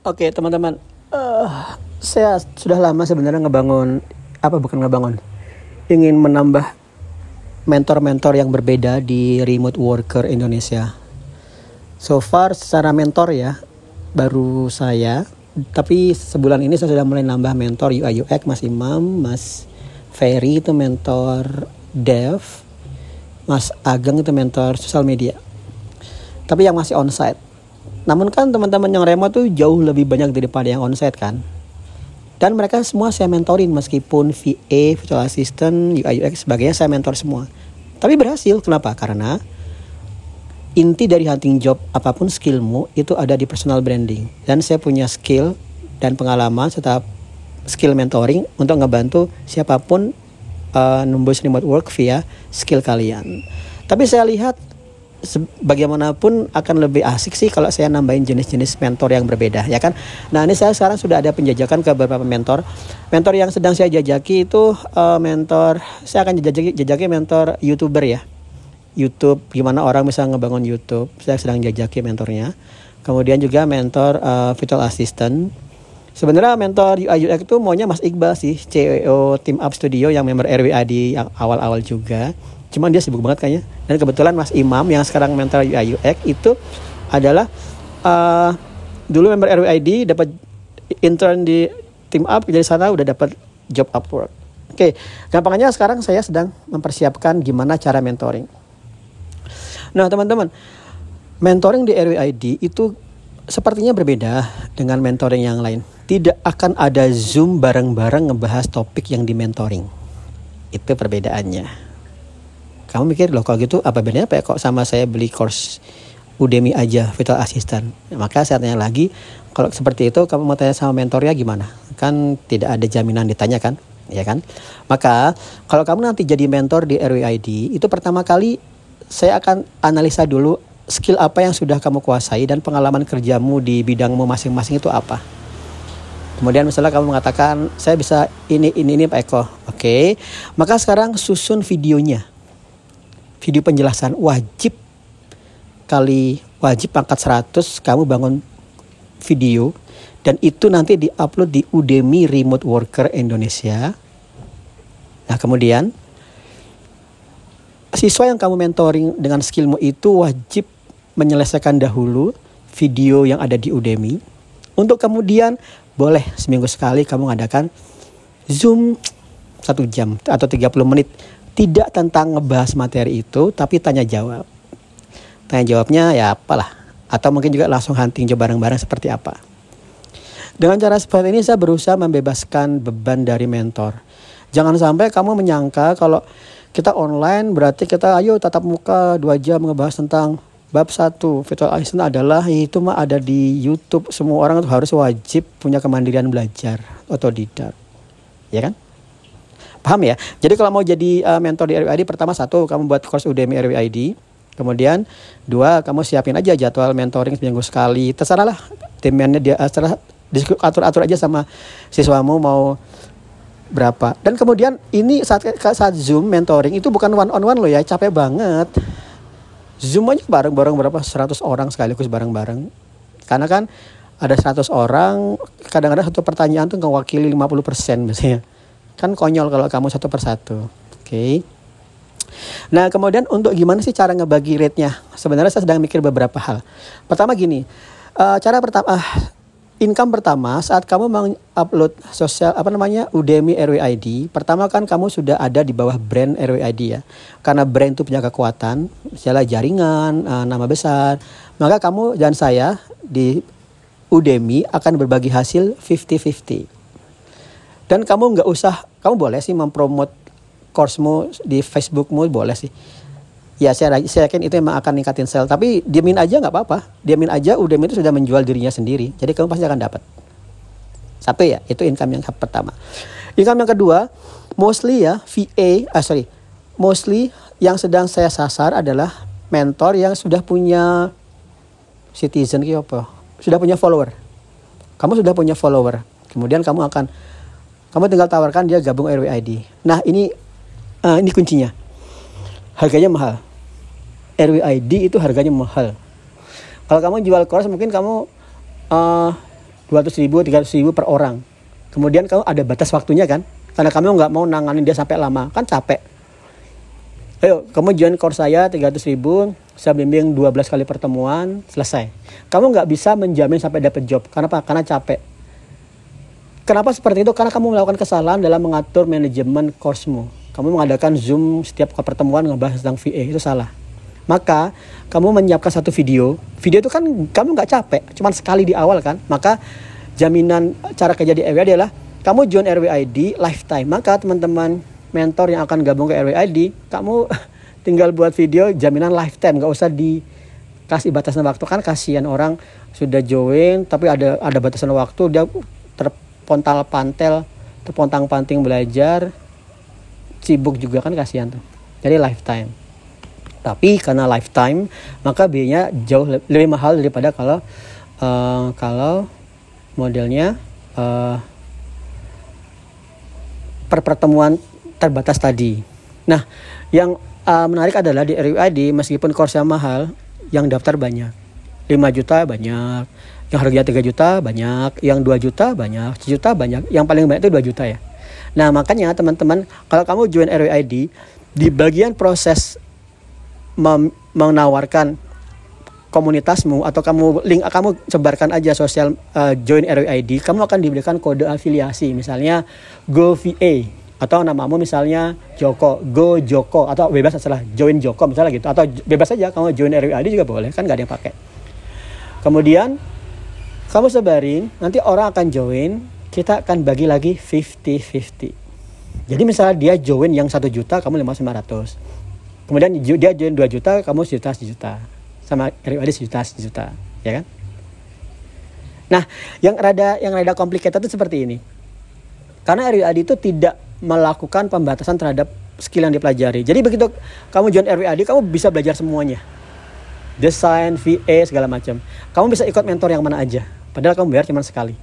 Oke teman-teman, uh, saya sudah lama sebenarnya ngebangun apa bukan ngebangun, ingin menambah mentor-mentor yang berbeda di remote worker Indonesia. So far secara mentor ya baru saya, tapi sebulan ini saya sudah mulai nambah mentor UI UX Mas Imam, Mas Ferry itu mentor dev, Mas Ageng itu mentor sosial media. Tapi yang masih onsite namun kan teman-teman yang remote tuh jauh lebih banyak daripada yang onsite kan. Dan mereka semua saya mentorin meskipun VA, virtual assistant, UI UX sebagainya saya mentor semua. Tapi berhasil, kenapa? Karena inti dari hunting job apa pun skillmu itu ada di personal branding. Dan saya punya skill dan pengalaman serta skill mentoring untuk ngebantu siapa pun uh, nembus remote work via skill kalian. Tapi saya lihat bagaimanapun akan lebih asik sih kalau saya nambahin jenis-jenis mentor yang berbeda ya kan. Nah ini saya sekarang sudah ada penjajakan ke beberapa mentor. Mentor yang sedang saya jajaki itu uh, mentor saya akan jajaki, jajaki mentor youtuber ya. YouTube gimana orang bisa ngebangun YouTube. Saya sedang jajaki mentornya. Kemudian juga mentor uh, virtual assistant. Sebenarnya mentor UI UX itu maunya Mas Iqbal sih, CEO Team Up Studio yang member RWA di awal-awal juga cuman dia sibuk banget kayaknya. Dan kebetulan Mas Imam yang sekarang mentor UI UX itu adalah uh, dulu member RWID dapat intern di tim up jadi sana udah dapat job Upwork oke okay. gampangnya sekarang saya sedang mempersiapkan gimana cara mentoring. Nah teman-teman mentoring di RWID itu sepertinya berbeda dengan mentoring yang lain. Tidak akan ada zoom bareng-bareng ngebahas topik yang di mentoring. Itu perbedaannya kamu mikir loh kalau gitu? Apa bedanya apa ya kok sama saya beli course Udemy aja virtual assistant? Maka saya tanya lagi kalau seperti itu kamu mau tanya sama mentornya gimana? Kan tidak ada jaminan ditanya kan? Ya kan? Maka kalau kamu nanti jadi mentor di RWID itu pertama kali saya akan analisa dulu skill apa yang sudah kamu kuasai dan pengalaman kerjamu di bidangmu masing-masing itu apa. Kemudian misalnya kamu mengatakan saya bisa ini ini ini Pak Eko. Oke. Maka sekarang susun videonya video penjelasan wajib kali wajib pangkat 100 kamu bangun video dan itu nanti diupload di Udemy Remote Worker Indonesia. Nah, kemudian siswa yang kamu mentoring dengan skillmu itu wajib menyelesaikan dahulu video yang ada di Udemy. Untuk kemudian boleh seminggu sekali kamu ngadakan Zoom satu jam atau 30 menit tidak tentang ngebahas materi itu tapi tanya jawab. Tanya jawabnya ya apalah. Atau mungkin juga langsung hunting coba bareng-bareng seperti apa. Dengan cara seperti ini saya berusaha membebaskan beban dari mentor. Jangan sampai kamu menyangka kalau kita online berarti kita ayo tatap muka dua jam ngebahas tentang bab satu. Virtual assistant adalah itu mah ada di YouTube. Semua orang harus wajib punya kemandirian belajar otodidak ya kan Paham ya? Jadi kalau mau jadi uh, mentor di RWID pertama satu kamu buat course Udemy RWID. Kemudian dua kamu siapin aja jadwal mentoring seminggu sekali. Terserah lah timnya dia terserah atur-atur aja sama siswamu mau berapa. Dan kemudian ini saat saat Zoom mentoring itu bukan one on one loh ya, capek banget. Zoom aja bareng-bareng berapa 100 orang sekaligus bareng-bareng. Karena kan ada 100 orang, kadang-kadang satu pertanyaan tuh mewakili 50% biasanya. Kan konyol kalau kamu satu persatu. Oke. Okay. Nah, kemudian untuk gimana sih cara ngebagi rate-nya? Sebenarnya saya sedang mikir beberapa hal. Pertama gini, uh, cara pertama uh, income pertama saat kamu mengupload sosial apa namanya Udemy RWID, pertama kan kamu sudah ada di bawah brand RWID ya. Karena brand itu punya kekuatan, misalnya jaringan, uh, nama besar, maka kamu dan saya di Udemy akan berbagi hasil 50-50. Dan kamu nggak usah, kamu boleh sih mempromot course-mu di Facebook-mu boleh sih. Ya saya, saya yakin itu memang akan ningkatin sel. Tapi diamin aja nggak apa-apa. Diamin aja Udemy itu sudah menjual dirinya sendiri. Jadi kamu pasti akan dapat. Satu ya, itu income yang pertama. Income yang kedua, mostly ya VA, ah sorry, mostly yang sedang saya sasar adalah mentor yang sudah punya citizen apa? Sudah punya follower. Kamu sudah punya follower. Kemudian kamu akan kamu tinggal tawarkan dia gabung RWID. Nah ini uh, ini kuncinya. Harganya mahal. RWID itu harganya mahal. Kalau kamu jual course mungkin kamu uh, 200 ribu 300 ribu per orang kemudian kamu ada batas waktunya kan karena kamu nggak mau nanganin dia sampai lama kan capek ayo kamu join course saya 300 ribu saya bimbing 12 kali pertemuan selesai kamu nggak bisa menjamin sampai dapat job kenapa karena capek kenapa seperti itu? Karena kamu melakukan kesalahan dalam mengatur manajemen course-mu. Kamu mengadakan zoom setiap pertemuan ngebahas tentang VA itu salah. Maka kamu menyiapkan satu video. Video itu kan kamu nggak capek cuma sekali di awal kan? Maka jaminan cara kerja di RWID adalah kamu join RWID lifetime. Maka teman-teman mentor yang akan gabung ke RWID kamu tinggal buat video jaminan lifetime. Nggak usah dikasih batasan waktu. Kan kasihan orang sudah join tapi ada ada batasan waktu dia terpontal pantel terpontang panting belajar sibuk juga kan kasihan tuh jadi lifetime tapi karena lifetime, maka biayanya jauh lebih mahal daripada kalau uh, kalau modelnya uh, per pertemuan terbatas tadi. Nah, yang uh, menarik adalah di RUID meskipun kursnya mahal, yang daftar banyak. 5 juta banyak, yang harganya 3 juta banyak, yang 2 juta banyak, juta banyak, yang paling banyak itu 2 juta ya. Nah, makanya teman-teman, kalau kamu join RUID di bagian proses menawarkan komunitasmu atau kamu link kamu sebarkan aja sosial uh, join RWID kamu akan diberikan kode afiliasi. Misalnya GoVA atau namamu misalnya Joko Go Joko atau bebas setelah join Joko misalnya gitu. Atau bebas saja kamu join RWID juga boleh kan gak ada yang pakai. Kemudian kamu sebarin nanti orang akan join kita akan bagi lagi 50-50 jadi misalnya dia join yang satu juta kamu lima ratus kemudian dia join 2 juta kamu sejuta sejuta. Sama RWAD sejuta sejuta. Ya kan? Nah yang rada yang rada complicated itu seperti ini. Karena RWAD itu tidak melakukan pembatasan terhadap skill yang dipelajari. Jadi begitu kamu join RWAD kamu bisa belajar semuanya desain VA segala macam. Kamu bisa ikut mentor yang mana aja. Padahal kamu bayar cuma sekali.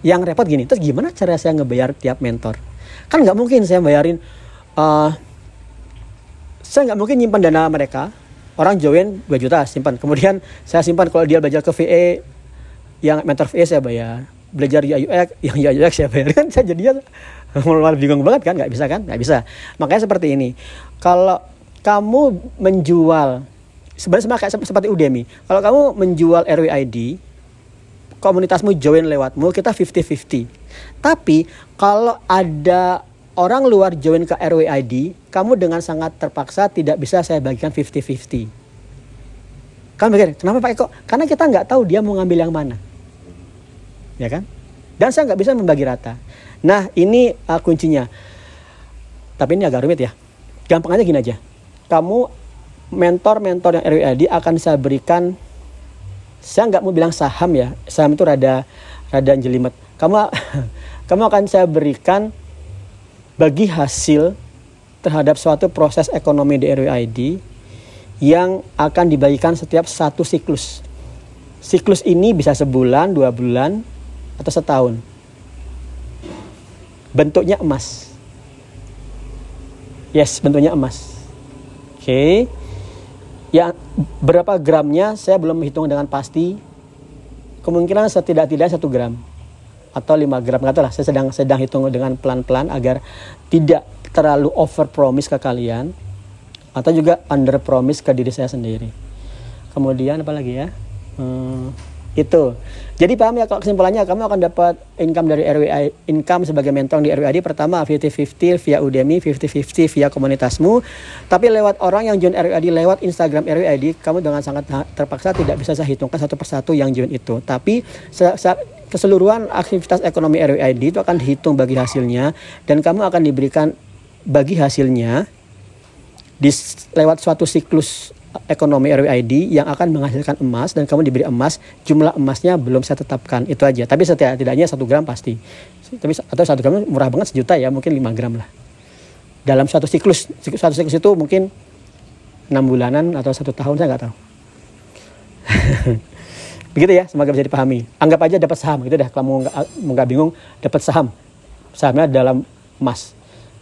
Yang repot gini terus gimana cara saya ngebayar tiap mentor? Kan nggak mungkin saya bayarin uh, saya nggak mungkin nyimpan dana mereka. Orang join 2 juta simpan. Kemudian saya simpan kalau dia belajar ke VA yang mentor VA saya bayar. Belajar UX yang UX saya bayar. Kan saya jadinya malah bingung banget kan? Nggak bisa kan? Nggak bisa. Makanya seperti ini. Kalau kamu menjual sebenarnya sama kayak seperti Udemy kalau kamu menjual RWID komunitasmu join lewatmu kita 50-50 tapi kalau ada orang luar join ke RWID, kamu dengan sangat terpaksa tidak bisa saya bagikan 50-50. Kamu mikir, kenapa Pak Eko? Karena kita nggak tahu dia mau ngambil yang mana. Ya kan? Dan saya nggak bisa membagi rata. Nah ini uh, kuncinya. Tapi ini agak rumit ya. Gampang aja gini aja. Kamu mentor-mentor yang RWID akan saya berikan saya nggak mau bilang saham ya saham itu rada rada jelimet kamu kamu akan saya berikan bagi hasil terhadap suatu proses ekonomi di RWID yang akan dibagikan setiap satu siklus. Siklus ini bisa sebulan, dua bulan, atau setahun. Bentuknya emas. Yes, bentuknya emas. Oke. Okay. Ya, berapa gramnya saya belum hitung dengan pasti. Kemungkinan setidak-tidaknya satu gram atau 5 gram nggak lah. Saya sedang sedang hitung dengan pelan-pelan agar tidak terlalu over promise ke kalian atau juga under promise ke diri saya sendiri. Kemudian apa lagi ya? Hmm, itu. Jadi paham ya kalau kesimpulannya kamu akan dapat income dari RWI income sebagai mentor di RWID pertama 50-50 via Udemy 50-50 via komunitasmu. Tapi lewat orang yang join RWID lewat Instagram RWID kamu dengan sangat terpaksa tidak bisa saya hitungkan satu persatu yang join itu. Tapi keseluruhan aktivitas ekonomi RWID itu akan dihitung bagi hasilnya dan kamu akan diberikan bagi hasilnya di lewat suatu siklus ekonomi RWID yang akan menghasilkan emas dan kamu diberi emas jumlah emasnya belum saya tetapkan itu aja tapi setidaknya satu gram pasti tapi atau satu gram murah banget sejuta ya mungkin 5 gram lah dalam suatu siklus suatu siklus itu mungkin enam bulanan atau satu tahun saya nggak tahu Begitu ya, semoga bisa dipahami. Anggap aja dapat saham gitu dah. Kalau mau nggak bingung, dapat saham. Sahamnya dalam emas.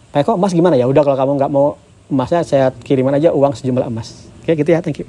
Pak kok emas gimana ya? Udah kalau kamu nggak mau emasnya, saya kiriman aja uang sejumlah emas. Oke gitu ya, thank you.